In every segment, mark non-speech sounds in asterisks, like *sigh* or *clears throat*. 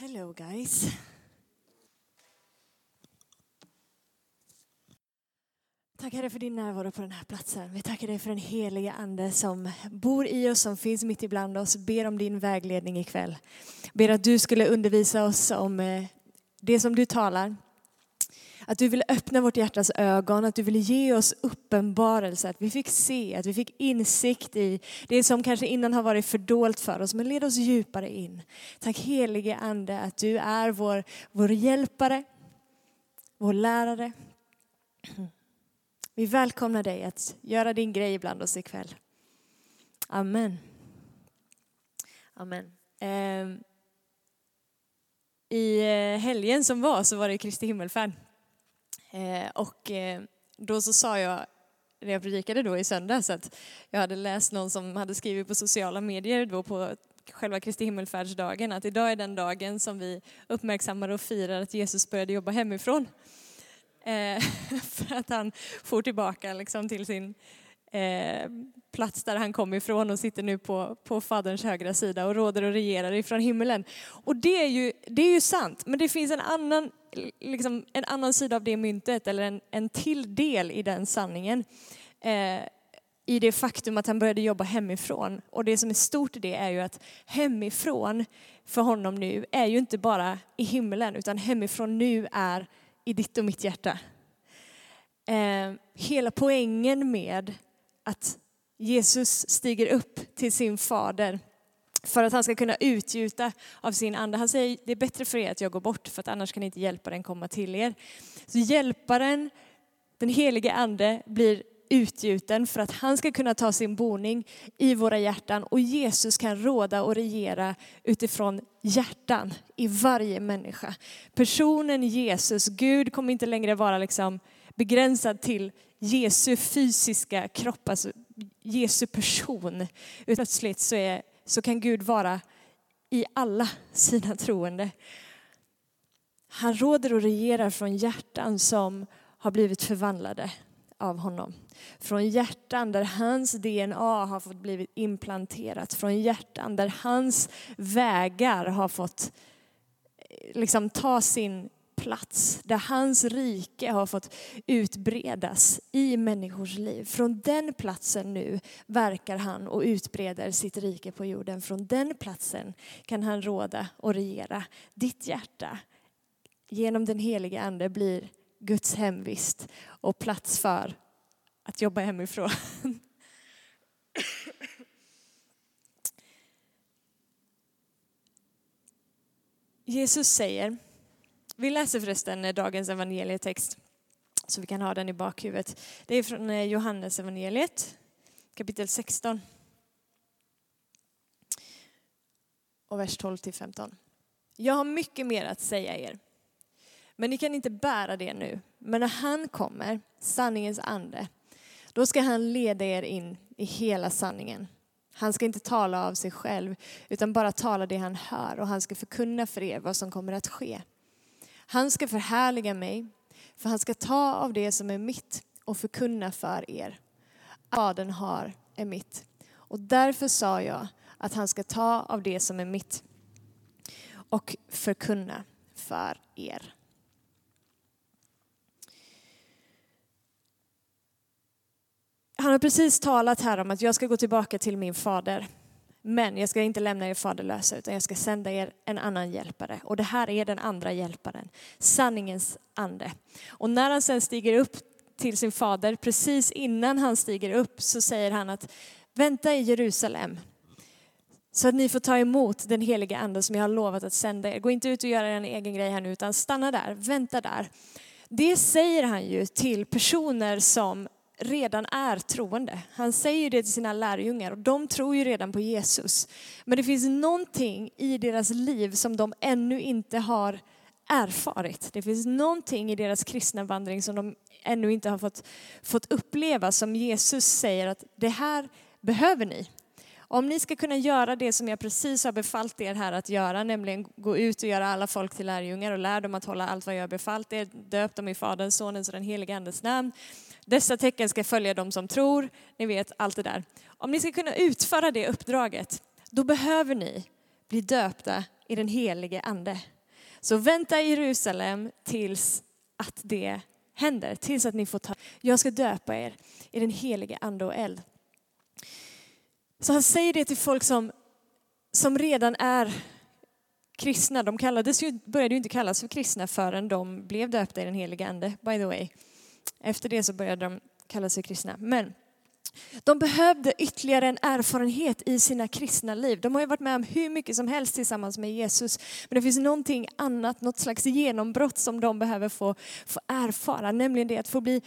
Hello guys. Tack Herre för din närvaro på den här platsen. Vi tackar dig för den heliga Ande som bor i oss, som finns mitt ibland oss. Ber om din vägledning ikväll. Ber att du skulle undervisa oss om eh, det som du talar. Att du vill öppna vårt hjärtas ögon, att du vill ge oss uppenbarelse, att vi fick se, att vi fick insikt i det som kanske innan har varit fördolt för oss, men led oss djupare in. Tack helige Ande att du är vår, vår hjälpare, vår lärare. Vi välkomnar dig att göra din grej bland oss ikväll. Amen. Amen. Ehm, I eh, helgen som var så var det Kristi himmelfärd. Eh, och eh, då så sa jag, när jag predikade då i söndags, att jag hade läst någon som hade skrivit på sociala medier då på själva Kristi himmelfärdsdagen, att idag är den dagen som vi uppmärksammar och firar att Jesus började jobba hemifrån. Eh, *laughs* för att han får tillbaka liksom till sin eh, plats där han kom ifrån och sitter nu på, på Faderns högra sida och råder och regerar ifrån himmelen. Och det är ju, det är ju sant, men det finns en annan, liksom, en annan sida av det myntet, eller en, en till del i den sanningen. Eh, i det faktum att han började jobba hemifrån. Och det som är stort i det är ju att hemifrån för honom nu är ju inte bara i himlen, utan hemifrån nu är i ditt och mitt hjärta. Eh, hela poängen med att Jesus stiger upp till sin fader för att han ska kunna utgjuta av sin ande. Han säger det är bättre för er att jag går bort för att annars kan inte hjälparen komma till er. Så hjälparen, den helige ande, blir utgjuten för att han ska kunna ta sin boning i våra hjärtan och Jesus kan råda och regera utifrån hjärtan i varje människa. Personen Jesus, Gud kommer inte längre vara liksom begränsad till Jesu fysiska kropp, alltså Jesu person. Plötsligt så, är, så kan Gud vara i alla sina troende. Han råder och regerar från hjärtan som har blivit förvandlade av honom. Från hjärtan där hans DNA har fått blivit implanterat. Från hjärtan där hans vägar har fått eh, liksom ta sin plats. Där hans rike har fått utbredas i människors liv. Från den platsen nu verkar han och utbreder sitt rike på jorden. Från den platsen kan han råda och regera. Ditt hjärta genom den heliga ande blir Guds hemvist och plats för att jobba hemifrån. *laughs* Jesus säger, vi läser förresten dagens evangelietext så vi kan ha den i bakhuvudet. Det är från eh, Johannes evangeliet kapitel 16 och vers 12 till 15. Jag har mycket mer att säga er men ni kan inte bära det nu. Men när han kommer, sanningens ande, då ska han leda er in i hela sanningen. Han ska inte tala av sig själv, utan bara tala det han hör och han ska förkunna för er vad som kommer att ske. Han ska förhärliga mig, för han ska ta av det som är mitt och förkunna för er. Fadern har är mitt. Och därför sa jag att han ska ta av det som är mitt och förkunna för er. Han har precis talat här om att jag ska gå tillbaka till min fader. Men jag ska inte lämna er faderlösa utan jag ska sända er en annan hjälpare. Och det här är den andra hjälparen, sanningens ande. Och när han sen stiger upp till sin fader, precis innan han stiger upp så säger han att vänta i Jerusalem så att ni får ta emot den heliga ande som jag har lovat att sända er. Gå inte ut och göra en egen grej här nu utan stanna där, vänta där. Det säger han ju till personer som redan är troende. Han säger det till sina lärjungar och de tror ju redan på Jesus. Men det finns någonting i deras liv som de ännu inte har erfarit. Det finns någonting i deras kristna vandring som de ännu inte har fått, fått uppleva som Jesus säger att det här behöver ni. Om ni ska kunna göra det som jag precis har befallt er här att göra, nämligen gå ut och göra alla folk till lärjungar och lär dem att hålla allt vad jag har befallt er, döp dem i Faderns, Sonens och den helige Andes namn. Dessa tecken ska följa dem som tror, ni vet allt det där. Om ni ska kunna utföra det uppdraget, då behöver ni bli döpta i den helige ande. Så vänta i Jerusalem tills att det händer, tills att ni får ta. Jag ska döpa er i den helige ande och eld. Så han säger det till folk som, som redan är kristna. De kallades ju, började ju inte kallas för kristna förrän de blev döpta i den helige ande, by the way. Efter det så började de kalla sig kristna. Men de behövde ytterligare en erfarenhet i sina kristna liv. De har ju varit med om hur mycket som helst tillsammans med Jesus. Men det finns någonting annat, något slags genombrott som de behöver få, få erfara. Nämligen det att få bli,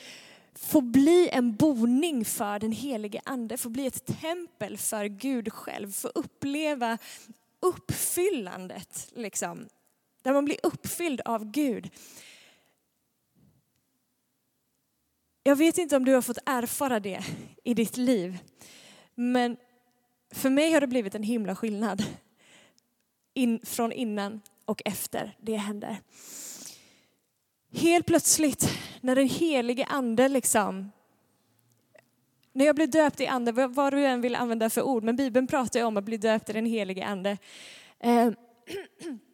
få bli en boning för den helige ande. Få bli ett tempel för Gud själv. Få uppleva uppfyllandet. Liksom. Där man blir uppfylld av Gud. Jag vet inte om du har fått erfara det i ditt liv. Men för mig har det blivit en himla skillnad. In, från innan och efter det händer. Helt plötsligt när den helige ande liksom när jag blev döpt i ande, vad du än vill använda för ord, men Bibeln pratar ju om att bli döpt i den helige ande. Eh, *clears throat*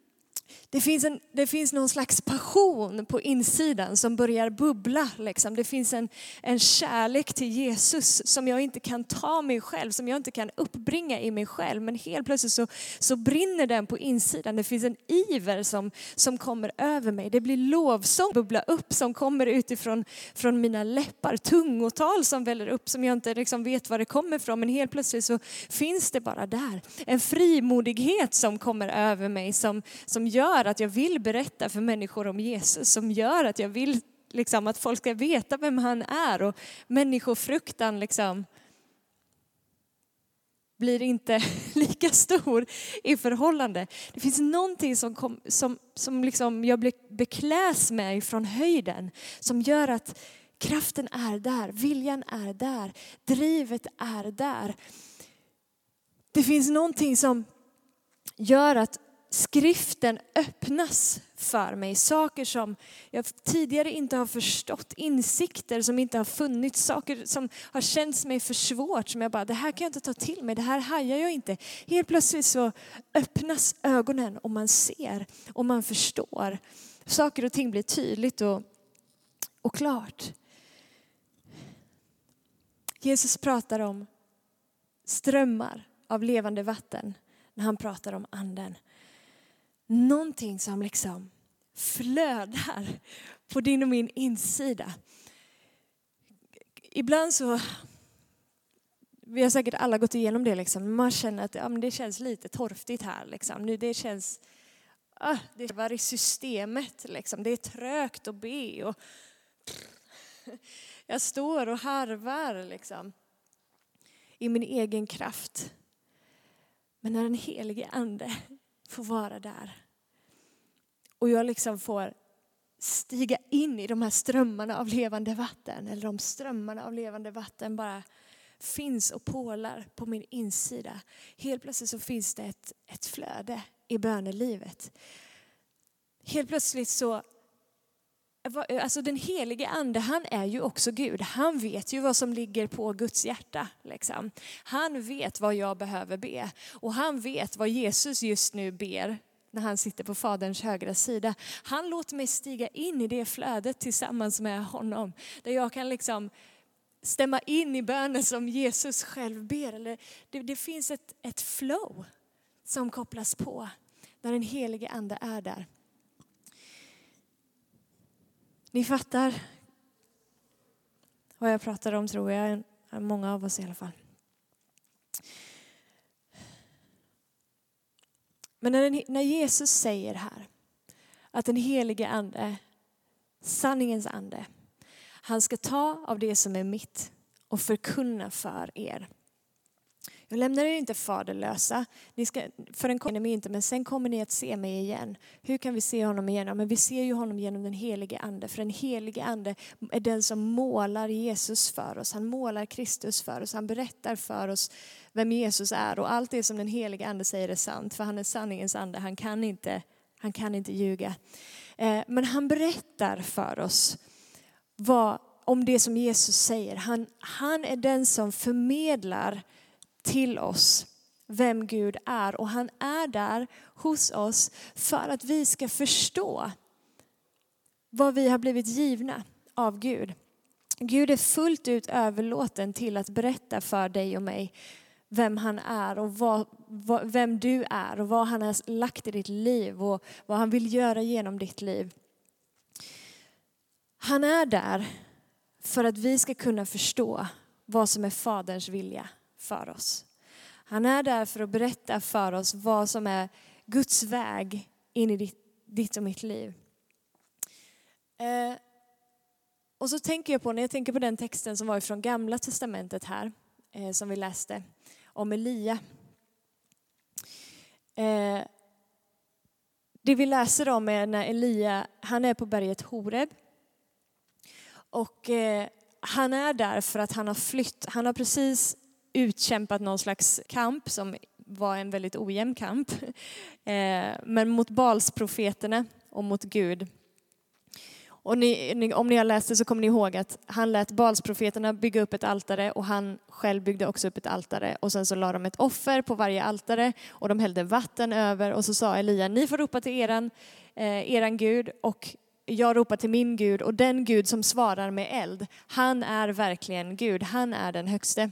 det finns, en, det finns någon slags passion på insidan som börjar bubbla. Liksom. Det finns en, en kärlek till Jesus som jag inte kan ta mig själv, som jag inte kan uppbringa i mig själv. Men helt plötsligt så, så brinner den på insidan. Det finns en iver som, som kommer över mig. Det blir lovsång bubbla upp som kommer utifrån från mina läppar. Tungotal som väller upp som jag inte liksom vet var det kommer ifrån. Men helt plötsligt så finns det bara där. En frimodighet som kommer över mig som, som gör gör att jag vill berätta för människor om Jesus, som gör att jag vill liksom, att folk ska veta vem han är och människofruktan liksom, blir inte *laughs* lika stor i förhållande. Det finns någonting som, kom, som, som liksom jag bekläs med från höjden som gör att kraften är där, viljan är där, drivet är där. Det finns någonting som gör att skriften öppnas för mig. Saker som jag tidigare inte har förstått, insikter som inte har funnits, saker som har känts mig för svårt som jag bara, det här kan jag inte ta till mig, det här hajar jag inte. Helt plötsligt så öppnas ögonen och man ser och man förstår. Saker och ting blir tydligt och, och klart. Jesus pratar om strömmar av levande vatten när han pratar om anden någonting som liksom flödar på din och min insida. Ibland så, vi har säkert alla gått igenom det, liksom. man känner att ja, men det känns lite torftigt här. Liksom. Nu, det känns, ah, det var i systemet, liksom. det är trögt att be. Och, *laughs* jag står och harvar liksom, i min egen kraft. Men när den helige ande får vara där. Och jag liksom får stiga in i de här strömmarna av levande vatten. Eller de strömmarna av levande vatten bara finns och pålar på min insida. Helt plötsligt så finns det ett, ett flöde i bönelivet. Helt plötsligt så Alltså den helige ande, han är ju också Gud. Han vet ju vad som ligger på Guds hjärta. Liksom. Han vet vad jag behöver be. Och han vet vad Jesus just nu ber när han sitter på Faderns högra sida. Han låter mig stiga in i det flödet tillsammans med honom. Där jag kan liksom stämma in i bönen som Jesus själv ber. Eller det, det finns ett, ett flow som kopplas på när den helige ande är där. Ni fattar vad jag pratar om tror jag, många av oss i alla fall. Men när, Jesus säger här att den helige ande, sanningens ande, han ska ta av det som är mitt och förkunna för er. Jag lämnar er inte faderlösa. Ni ska, förrän kommer ni inte, men sen kommer ni att se mig igen. Hur kan vi se honom igen? Ja, men vi ser ju honom genom den helige ande. För den helige ande är den som målar Jesus för oss. Han målar Kristus för oss. Han berättar för oss vem Jesus är. Och allt det som den helige ande säger är sant. För han är sanningens ande. Han kan inte, han kan inte ljuga. Eh, men han berättar för oss vad, om det som Jesus säger. Han, han är den som förmedlar till oss vem Gud är och han är där hos oss för att vi ska förstå vad vi har blivit givna av Gud. Gud är fullt ut överlåten till att berätta för dig och mig vem han är och vad, vad, vem du är och vad han har lagt i ditt liv och vad han vill göra genom ditt liv. Han är där för att vi ska kunna förstå vad som är Faderns vilja för oss. Han är där för att berätta för oss vad som är Guds väg in i ditt, ditt och mitt liv. Eh, och så tänker jag på, när jag tänker på den texten som var ifrån Gamla Testamentet här, eh, som vi läste, om Elia. Eh, det vi läser om är när Elia, han är på berget Horeb. Och eh, han är där för att han har flytt. Han har precis utkämpat någon slags kamp som var en väldigt ojämn kamp. *laughs* Eh, men mot Balsprofeterna och mot Gud. Och ni, om ni har läst det så kommer ni ihåg att han lät Balsprofeterna bygga upp ett altare och han själv byggde också upp ett altare. Och sen så la de ett offer på varje altare och de hällde vatten över och så sa Elia, ni får ropa till eran, eh, eran Gud och jag ropar till min Gud och den Gud som svarar med eld, han är verkligen Gud, han är den högste.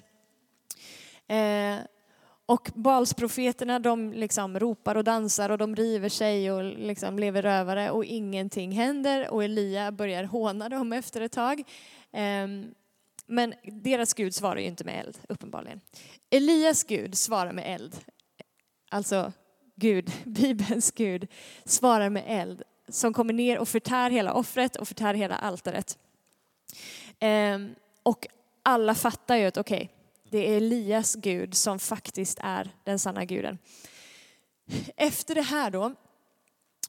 Eh, och Balsprofeterna de liksom ropar och dansar och de river sig och liksom lever rövare och ingenting händer och Elia börjar håna dem efter ett tag. Ehm, men deras Gud svarar ju inte med eld, uppenbarligen. Elias Gud svarar med eld. Alltså Gud, *laughs* Bibelns Gud, svarar med eld som kommer ner och förtär hela offret och förtär hela altaret. Ehm, och alla fattar ju att okej, okay, det är Elias Gud som faktiskt är den sanna guden. Efter det här då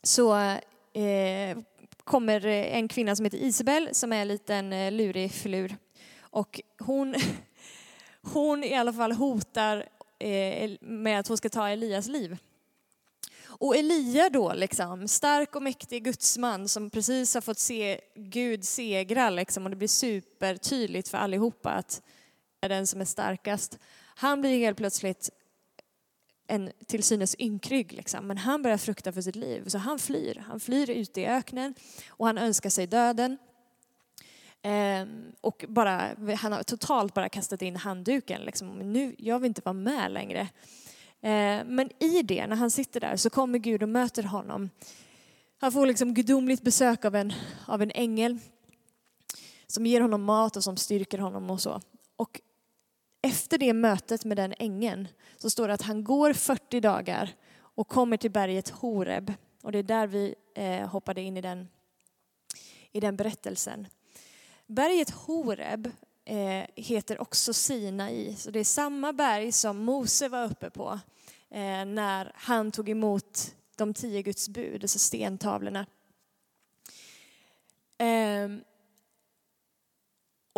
så eh, kommer en kvinna som heter Isabel som är en liten eh, lurig filur. Och hon, *laughs* hon i alla fall hotar eh, med att hon ska ta Elias liv. Och Elia då, liksom, stark och mäktig gudsman som precis har fått se Gud segra liksom, och det blir supertydligt för allihopa att är den som är starkast. Han blir helt plötsligt en till synes ynkrygg, liksom. men han börjar frukta för sitt liv. Så han flyr. Han flyr ut i öknen och han önskar sig döden. Ehm, och bara, han har totalt bara kastat in handduken. Liksom. Nu, jag vill inte vara med längre. Ehm, men i det, när han sitter där, så kommer Gud och möter honom. Han får liksom gudomligt besök av en, av en ängel som ger honom mat och som styrker honom och så. Och efter det mötet med den ängeln så står det att han går 40 dagar och kommer till berget Horeb. Och det är där vi eh, hoppade in i den, i den berättelsen. Berget Horeb eh, heter också Sinai, så det är samma berg som Mose var uppe på eh, när han tog emot de tio Guds bud, alltså stentavlorna. Ehm,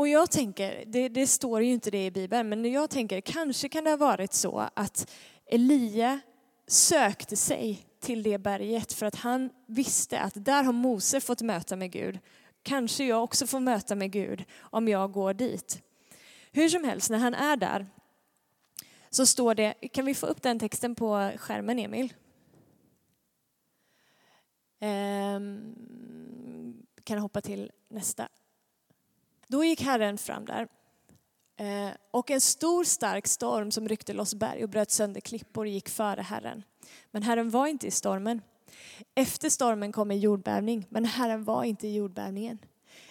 och jag tänker, det, det, står ju inte det i Bibeln, men jag tänker kanske kan det ha varit så att Elia sökte sig till det berget för att han visste att där har Mose fått möta med Gud. Kanske jag också får möta med Gud om jag går dit. Hur som helst, när han är där så står det, kan vi få upp den texten på skärmen Emil? Um, kan hoppa till nästa. Då gick Herren fram där. Eh, och en stor stark storm som ryckte loss berg och bröt sönder klippor gick före Herren. Men Herren var inte i stormen. Efter stormen kom en jordbävning, men Herren var inte i jordbävningen.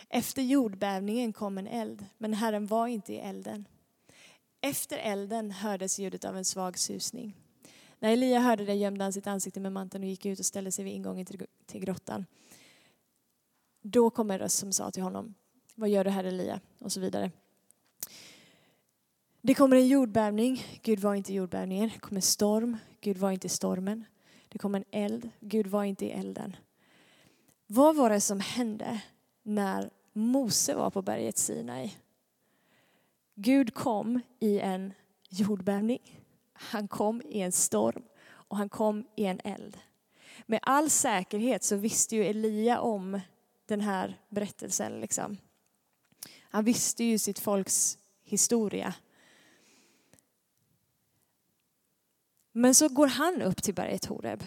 Efter jordbävningen kom en eld, men Herren var inte i elden. Efter elden hördes ljudet av en svag susning. När Elia hörde det gömde han sitt ansikte med manteln och gick ut och ställde sig vid ingången till grottan. Då kom en röst som sa till honom, vad gör du här Elia? Och så vidare. Det kommer en jordbävning, Gud var inte i jordbävningen. Det kommer storm, Gud var inte i stormen. Det kommer en eld, Gud var inte i elden. Vad var det som hände när Mose var på berget Sinai? Gud kom i en jordbävning, han kom i en storm och han kom i en eld. Med all säkerhet så visste ju Elia om den här berättelsen. Liksom. Han visste ju sitt folks historia. Men så går han upp till berget Horeb.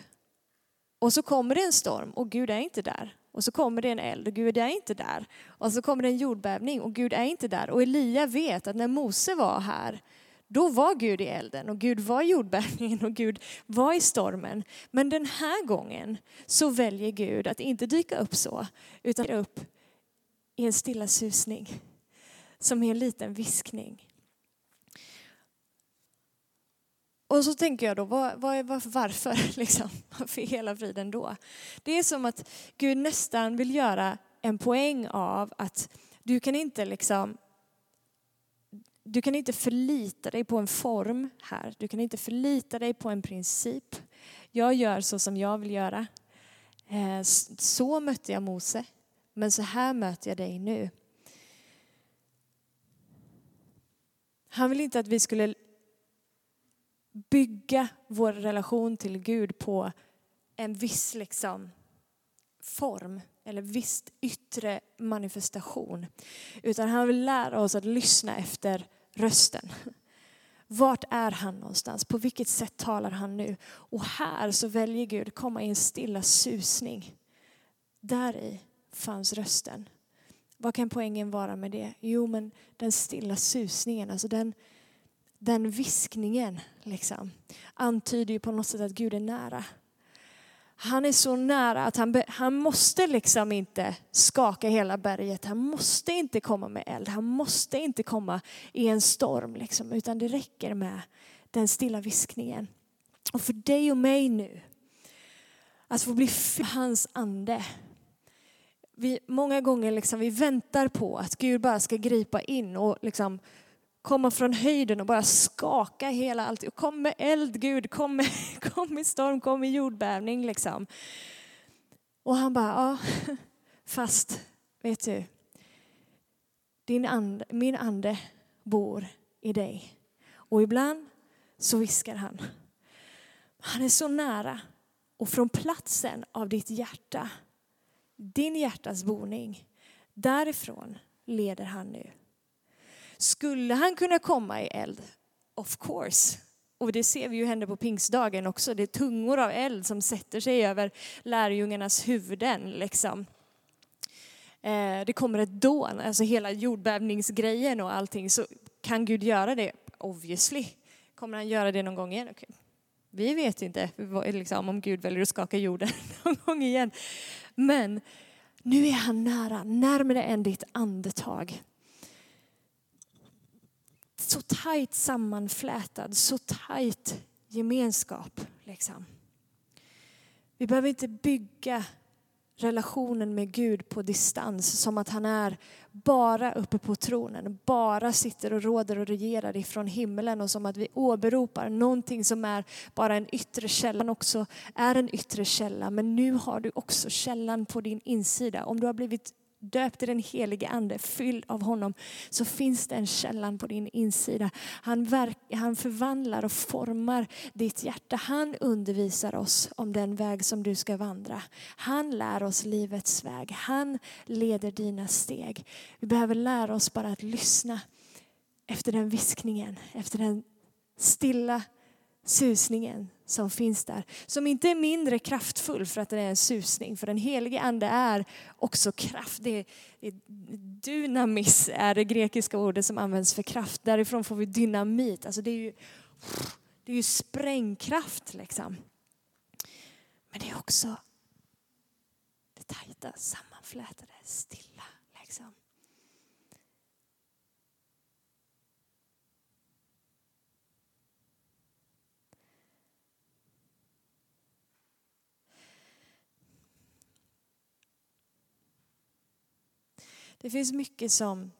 Och så kommer det en storm och Gud är inte där. Och så kommer det en eld och Gud är inte där. Och så kommer det en jordbävning och Gud är inte där. Och Elia vet att när Mose var här, då var Gud i elden och Gud var i jordbävningen och Gud var i stormen. Men den här gången så väljer Gud att inte dyka upp så, utan upp i en stilla susning. Som är en liten viskning. Och så tänker jag då, var, var, var, varför? *laughs* Liksom? Varför i hela friden då? Det är som att Gud nästan vill göra en poäng av att du kan inte liksom du kan inte förlita dig på en form här. Du kan inte förlita dig på en princip. Jag gör så som jag vill göra. Eh, så mötte jag Mose, men så här möter jag dig nu. Han vill inte att vi skulle bygga vår relation till Gud på en viss liksom, form eller viss yttre manifestation. Utan han vill lära oss att lyssna efter rösten. Vart är han någonstans? På vilket sätt talar han nu? Och här så väljer Gud komma i en stilla susning. Där i fanns rösten. Vad kan poängen vara med det? Jo, men den stilla susningen, alltså den, den viskningen liksom, antyder ju på något sätt att Gud är nära. Han är så nära att han, han måste liksom inte skaka hela berget. Han måste inte komma med eld. Han måste inte komma i en storm. Liksom, utan det räcker med den stilla viskningen. Och för dig och mig nu, att få bli hans ande. Vi, många gånger liksom, vi väntar på att Gud bara ska gripa in och liksom komma från höjden och bara skaka hela allt. Kom med eld Gud, kom med, *laughs* kom med storm, kom med jordbävning liksom. Och han bara, ja, *laughs* fast vet du, din and, min ande bor i dig. Och ibland så viskar han. Han är så nära. Och från platsen av ditt hjärta, din hjärtas boning, därifrån leder han nu. Skulle han kunna komma i eld? Of course. Och det ser vi ju hända på pingstdagen också. Det är tungor av eld som sätter sig över lärjungarnas huvuden. Liksom. Eh, det kommer ett dån, alltså hela jordbävningsgrejen och allting. Så kan Gud göra det? Obviously. Kommer han göra det någon gång igen? Okay. Vi vet inte liksom, om Gud väljer att skaka jorden *laughs* någon gång igen. Men nu är han nära, närmare än ditt andetag så tajt sammanflätad, så tajt gemenskap. Liksom. Vi behöver inte bygga relationen med Gud på distans som att han är bara uppe på tronen, bara sitter och råder och regerar ifrån himlen och som att vi åberopar någonting som är bara en yttre källa, också är en yttre källa. Men nu har du också källan på din insida. Om du har blivit döpt i den helige ande, fylld av honom, så finns det en källan på din insida. Han, verk, han förvandlar och formar ditt hjärta. Han undervisar oss om den väg som du ska vandra. Han lär oss livets väg. Han leder dina steg. Vi behöver lära oss bara att lyssna efter den viskningen, efter den stilla susningen som finns där. Som inte är mindre kraftfull för att den är en susning. För den helige ande är också kraft. Det är, dynamis är det grekiska ordet som används för kraft. Därifrån får vi dynamit. Alltså det är ju, det är ju sprängkraft liksom. Men det är också det tajta, sammanflätade, stilla. Liksom. Det finns mycket som,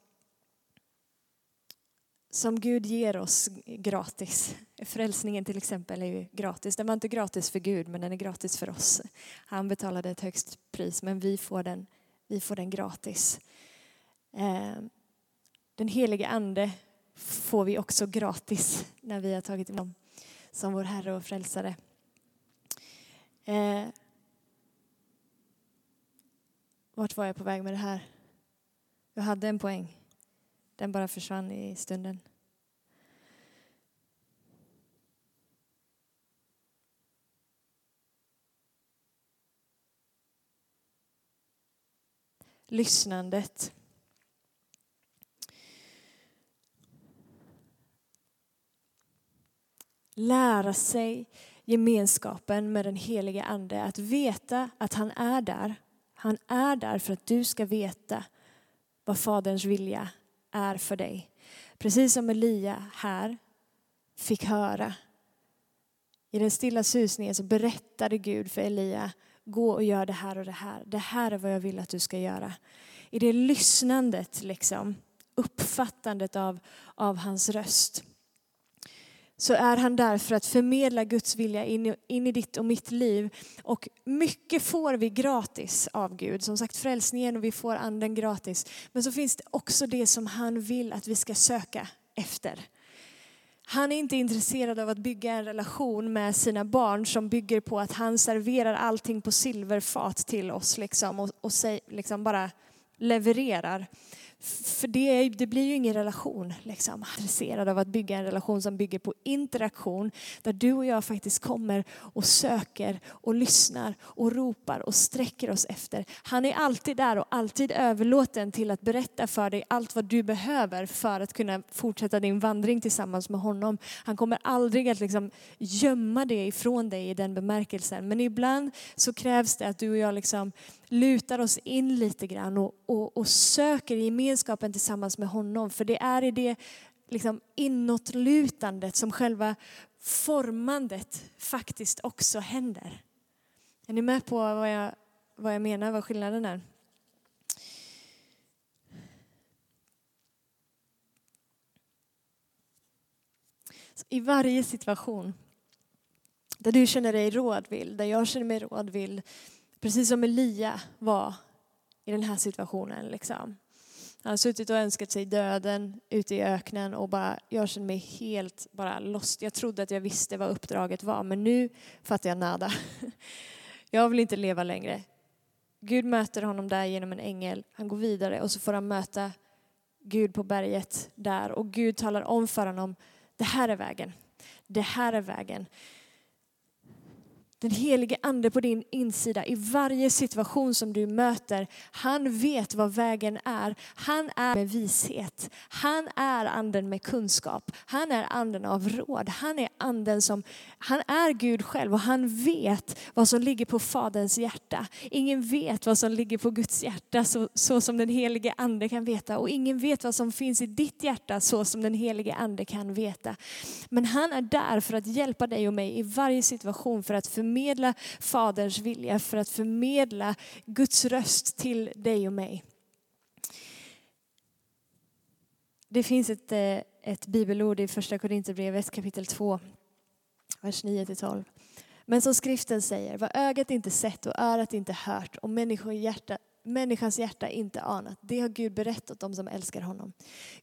som Gud ger oss gratis. Frälsningen till exempel är ju gratis. Den var inte gratis för Gud men den är gratis för oss. Han betalade ett högst pris men vi får den, vi får den gratis. Eh, den helige ande får vi också gratis när vi har tagit emot som vår Herre och Frälsare. Eh, vart var jag på väg med det här? Jag hade en poäng. Den bara försvann i stunden. Lyssnandet. Lära sig gemenskapen med den helige Ande, att veta att han är där. Han är där för att du ska veta vad Faderns vilja är för dig. Precis som Elia här fick höra. I den stilla susningen så berättade Gud för Elia, gå och gör det här och det här. Det här är vad jag vill att du ska göra. I det lyssnandet, liksom, uppfattandet av, av hans röst så är han där för att förmedla Guds vilja in, in i ditt och mitt liv. Och mycket får vi gratis av Gud. Som sagt frälsningen och vi får anden gratis. Men så finns det också det som han vill att vi ska söka efter. Han är inte intresserad av att bygga en relation med sina barn som bygger på att han serverar allting på silverfat till oss liksom, och, och säg, liksom bara levererar. För det, det, blir ju ingen relation. Liksom. Intresserad av att bygga en relation som bygger på interaktion. Där du och jag faktiskt kommer och söker och lyssnar och ropar och sträcker oss efter. Han är alltid där och alltid överlåten till att berätta för dig allt vad du behöver för att kunna fortsätta din vandring tillsammans med honom. Han kommer aldrig att liksom gömma det ifrån dig i den bemärkelsen. Men ibland så krävs det att du och jag liksom lutar oss in lite grann och, och, och söker gemenskapen tillsammans med honom. För det är i det liksom inåtlutandet som själva formandet faktiskt också händer. Är ni med på vad jag, vad jag menar, vad skillnaden är? I varje situation där du känner dig rådvill, där jag känner mig rådvill, Precis som Elia var i den här situationen. Liksom. Han har suttit och önskat sig döden ute i öknen och bara, jag känner mig helt bara lost. Jag trodde att jag visste vad uppdraget var men nu fattar jag nada. *laughs* Jag vill inte leva längre. Gud möter honom där genom en ängel. Han går vidare och så får han möta Gud på berget där och Gud talar om för honom, det här är vägen. Det här är vägen den helige ande på din insida i varje situation som du möter. Han vet vad vägen är. Han är med vishet. Han är anden med kunskap. Han är anden av råd. Han är anden som, han är Gud själv och han vet vad som ligger på Faderns hjärta. Ingen vet vad som ligger på Guds hjärta så, så som den helige ande kan veta. Och ingen vet vad som finns i ditt hjärta så som den helige ande kan veta. Men han är där för att hjälpa dig och mig i varje situation för att förmedla förmedla Faderns vilja, för att förmedla Guds röst till dig och mig. Det finns ett, eh, ett bibelord i första Korinthierbrevet kapitel 2, vers 9-12. Men som skriften säger, vad ögat inte sett och örat inte hört och hjärta, människans hjärta inte anat, det har Gud berättat dem som älskar honom.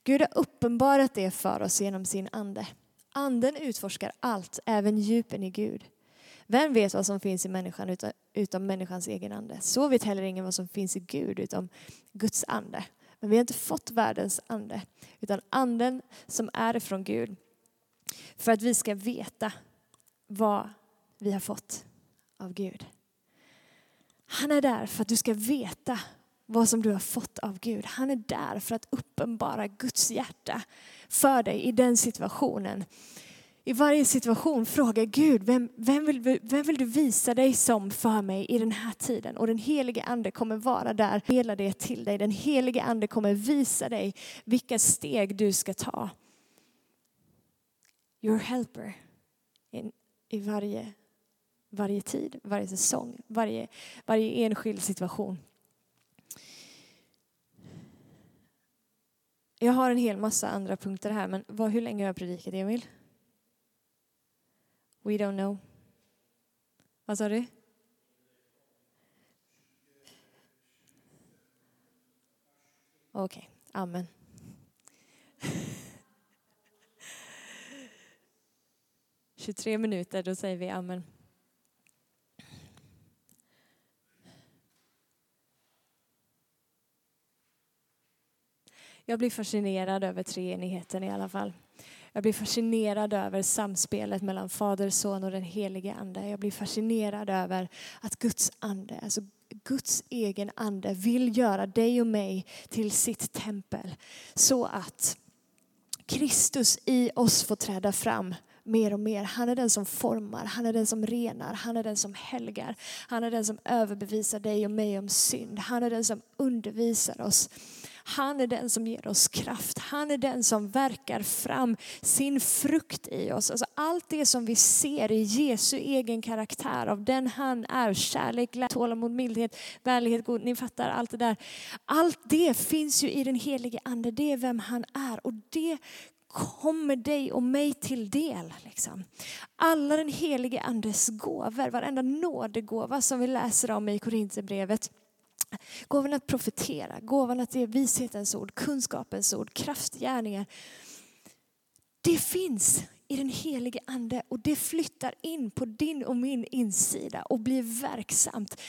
Gud har uppenbarat det för oss genom sin ande. Anden utforskar allt, även djupen i Gud. Vem vet vad som finns i människan utom, utom människans egen ande? Så vet heller ingen vad som finns i Gud utom Guds ande. Men vi har inte fått världens ande, utan anden som är ifrån Gud. För att vi ska veta vad vi har fått av Gud. Han är där för att du ska veta vad som du har fått av Gud. Han är där för att uppenbara Guds hjärta för dig i den situationen i varje situation fråga Gud, vem, vem, vill, vem vill du visa dig som för mig i den här tiden? Och den helige ande kommer vara där, hela det till dig. Den helige ande kommer visa dig vilka steg du ska ta. Your helper in, i varje, varje tid, varje säsong, varje, varje enskild situation. Jag har en hel massa andra punkter här, men vad, hur länge har jag predikat, Emil? We don't know. Vad sa du? Okej, okay. amen. *laughs* Tjugotre minuter, då säger vi amen. Jag blir fascinerad över treenigheten i alla fall. Jag blir fascinerad över samspelet mellan Fader, Son och den helige Ande. Jag blir fascinerad över att Guds ande, alltså Guds egen ande vill göra dig och mig till sitt tempel. Så att Kristus i oss får träda fram mer och mer. Han är den som formar, han är den som renar, han är den som helgar. Han är den som överbevisar dig och mig om synd. Han är den som undervisar oss. Han är den som ger oss kraft. Han är den som verkar fram sin frukt i oss. Alltså allt det som vi ser i Jesu egen karaktär, av den han är, kärlek, tålamod, mildhet, vänlighet, god, ni fattar allt det där. Allt det finns ju i den helige ande, det är vem han är och det kommer dig och mig till del. Liksom. Alla den helige andes gåvor, varenda nådegåva som vi läser om i Korinthierbrevet. Gåvan att profetera, gåvan att ge vishetens ord, kunskapens ord, kraftgärningar. Det finns i den helige ande och det flyttar in på din och min insida och blir verksamt.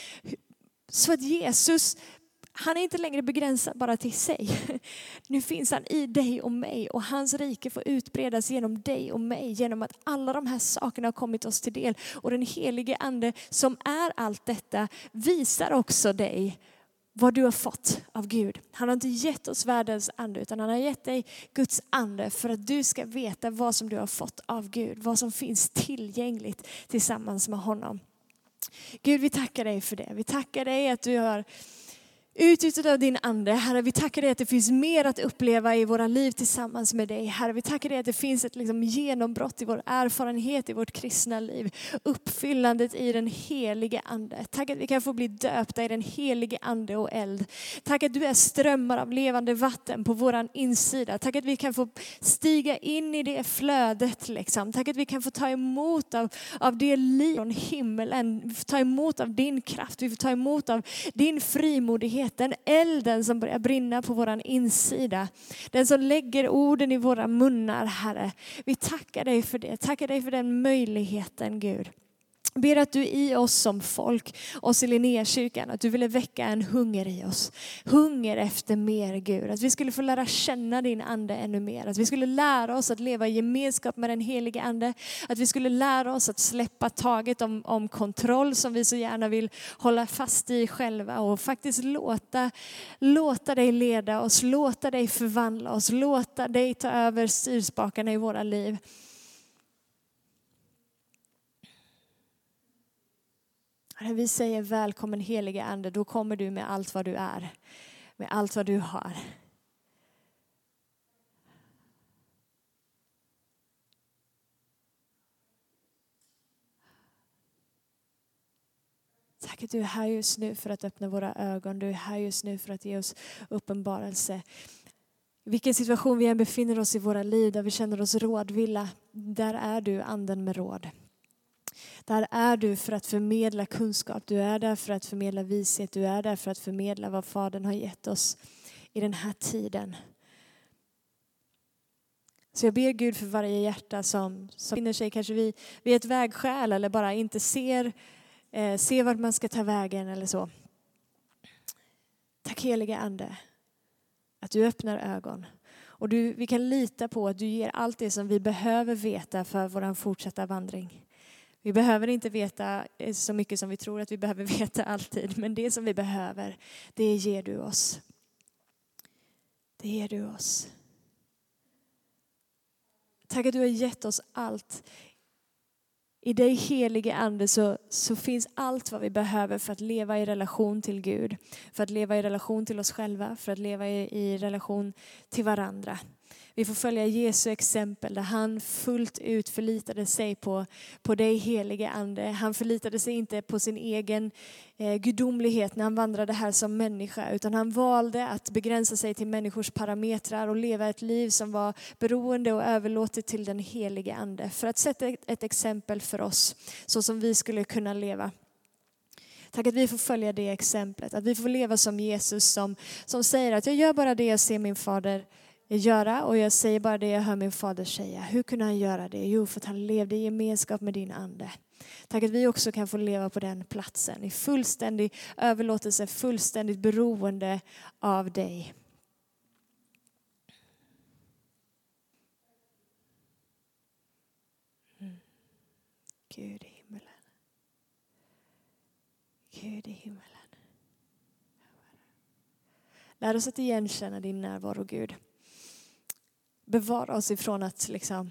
Så att Jesus han är inte längre begränsad bara till sig. Nu finns han i dig och mig och hans rike får utbredas genom dig och mig genom att alla de här sakerna har kommit oss till del. Och den helige ande som är allt detta visar också dig vad du har fått av Gud. Han har inte gett oss världens ande utan han har gett dig Guds ande för att du ska veta vad som du har fått av Gud. Vad som finns tillgängligt tillsammans med honom. Gud vi tackar dig för det. Vi tackar dig att du har Utgjutet av din ande, Herre, vi tackar dig att det finns mer att uppleva i våra liv tillsammans med dig. Herre, vi tackar dig att det finns ett liksom genombrott i vår erfarenhet i vårt kristna liv. Uppfyllandet i den helige ande. Tack att vi kan få bli döpta i den helige ande och eld. Tack att du är strömmar av levande vatten på våran insida. Tack att vi kan få stiga in i det flödet. Liksom. Tack att vi kan få ta emot av, av det liv från himmelen. Vi får ta emot av din kraft, vi får ta emot av din frimodighet den elden som börjar brinna på vår insida. Den som lägger orden i våra munnar, Herre. Vi tackar dig för det. Tackar dig för den möjligheten, Gud ber att du i oss som folk, oss i Linnékyrkan, att du ville väcka en hunger i oss. Hunger efter mer Gud. Att vi skulle få lära känna din ande ännu mer. Att vi skulle lära oss att leva i gemenskap med den helige ande. Att vi skulle lära oss att släppa taget om, om kontroll som vi så gärna vill hålla fast i själva och faktiskt låta, låta dig leda oss, låta dig förvandla oss, låta dig ta över styrspakarna i våra liv. Herre, vi säger välkommen helige Ande, då kommer du med allt vad du är. Med allt vad du har. Tack att du är här just nu för att öppna våra ögon. Du är här just nu för att ge oss uppenbarelse. I vilken situation vi än befinner oss i våra liv där vi känner oss rådvilla, där är du anden med råd. Där är du för att förmedla kunskap, du är där för att förmedla vishet, du är där för att förmedla vad Fadern har gett oss i den här tiden. Så jag ber Gud för varje hjärta som, som befinner sig kanske vid, vid ett vägskäl eller bara inte ser, eh, ser vart man ska ta vägen eller så. Tack helige Ande att du öppnar ögon. Och du, vi kan lita på att du ger allt det som vi behöver veta för vår fortsatta vandring. Vi behöver inte veta eh, så mycket som vi tror att vi behöver *laughs* veta alltid, men det som vi behöver, det ger du oss. Det ger du oss. Tack att du har gett oss allt. I dig helige Ande så, så finns allt vad vi behöver för att leva i relation till Gud. För att leva i relation till oss själva, för att leva i, i relation till varandra. Vi får följa Jesu exempel där han fullt ut förlitade sig på, på dig helige Ande. Han förlitade sig inte på sin egen eh, gudomlighet när han vandrade här som människa utan han valde att begränsa sig till människors parametrar och leva ett liv som var beroende och överlåtet till den helige Ande. För att sätta ett, ett exempel för oss så som vi skulle kunna leva. Tack att vi får följa det exemplet, att vi får leva som Jesus som, som säger att jag gör bara det jag ser min fader göra och jag säger bara det jag hör min fader säga. Hur kunde han göra det? Jo, för att han levde i gemenskap med din ande. Tack att vi också kan få leva på den platsen i fullständig överlåtelse, fullständigt beroende av dig. Mm. Gud i himmelen. Gud i himmelen. Lär oss att igenkänna din närvaro, Gud. Bevara oss ifrån att liksom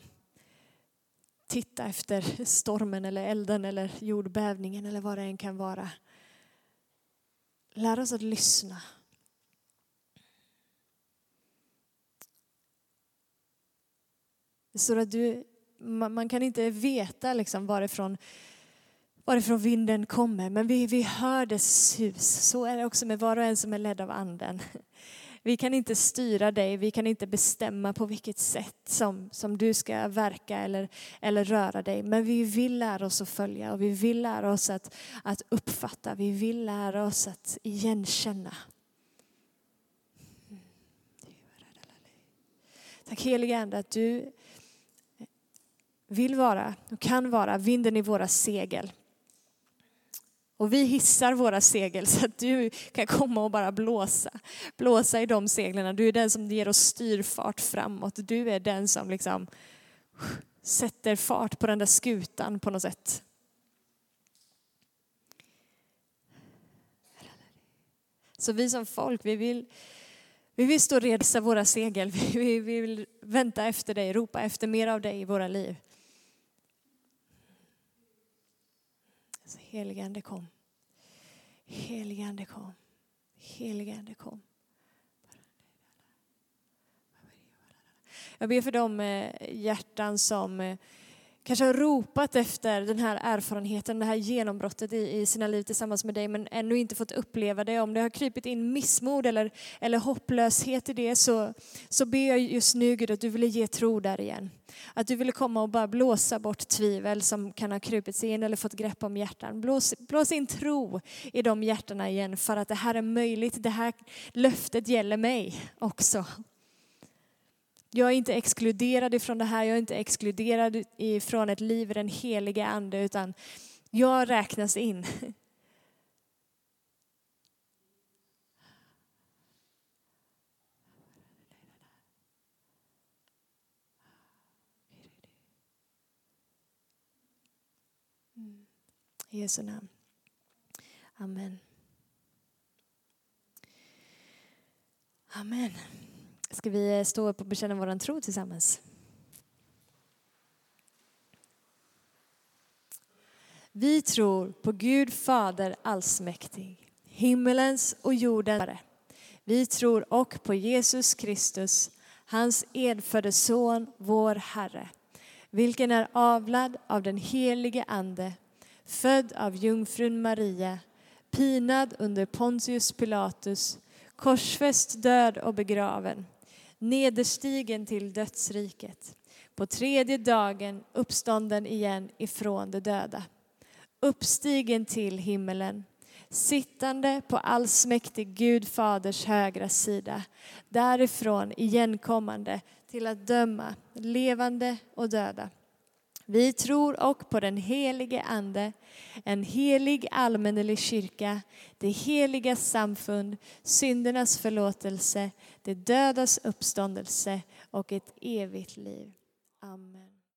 titta efter stormen eller elden eller jordbävningen eller vad det än kan vara. Lär oss att lyssna. Det står att du, man kan inte veta liksom varifrån, varifrån vinden kommer, men vi, vi hör dess sus. Så är det också med var och en som är ledd av anden. Vi kan inte styra dig, vi kan inte bestämma på vilket sätt som, som du ska verka eller, eller röra dig. Men vi vill lära oss att följa och vi vill lära oss att, att uppfatta, vi vill lära oss att igenkänna. Tack helige Ande att du vill vara och kan vara vinden i våra segel. Och vi hissar våra segel så att du kan komma och bara blåsa. Blåsa i de seglen. Du är den som ger oss styrfart framåt. Du är den som liksom sätter fart på den där skutan på något sätt. Så vi som folk, vi vill, vi vill stå redo våra segel. *laughs* Vi vill vänta efter dig, ropa efter mer av dig i våra liv. Så heligande kom. Heligande kom. Heligande kom. Jag ber för de eh, hjärtan som eh, kanske har ropat efter den här erfarenheten, det här genombrottet i, i sina liv tillsammans med dig men ännu inte fått uppleva det. Om det har krypit in missmod eller, eller hopplöshet i det så, så ber jag just nu Gud att du ville ge tro där igen. Att du ville komma och bara blåsa bort tvivel som kan ha krupit sig in eller fått grepp om hjärtan. Blås, blås in tro i de hjärtana igen för att det här är möjligt. Det här löftet gäller mig också. Jag är inte exkluderad ifrån det här, jag är inte exkluderad ifrån ett liv i den heliga ande, utan jag räknas in. I Jesu namn. Amen. Amen. Ska vi stå upp och bekänna vår tro tillsammans? Vi tror på Gud Fader allsmäktig, himmelens och jordens Vi tror och på Jesus Kristus, hans enfödde son, vår Herre, vilken är avlad av den helige Ande, född av jungfrun Maria, pinad under Pontius Pilatus, korsfäst, död och begraven nederstigen till dödsriket. På tredje dagen uppstånden igen ifrån de döda. Uppstigen till himmelen, sittande på allsmäktig Gud faders högra sida. Därifrån igenkommande till att döma levande och döda. Vi tror och på den helige Ande, en helig allmännelig kyrka, det heliga samfund, syndernas förlåtelse, det dödas uppståndelse och ett evigt liv. Amen.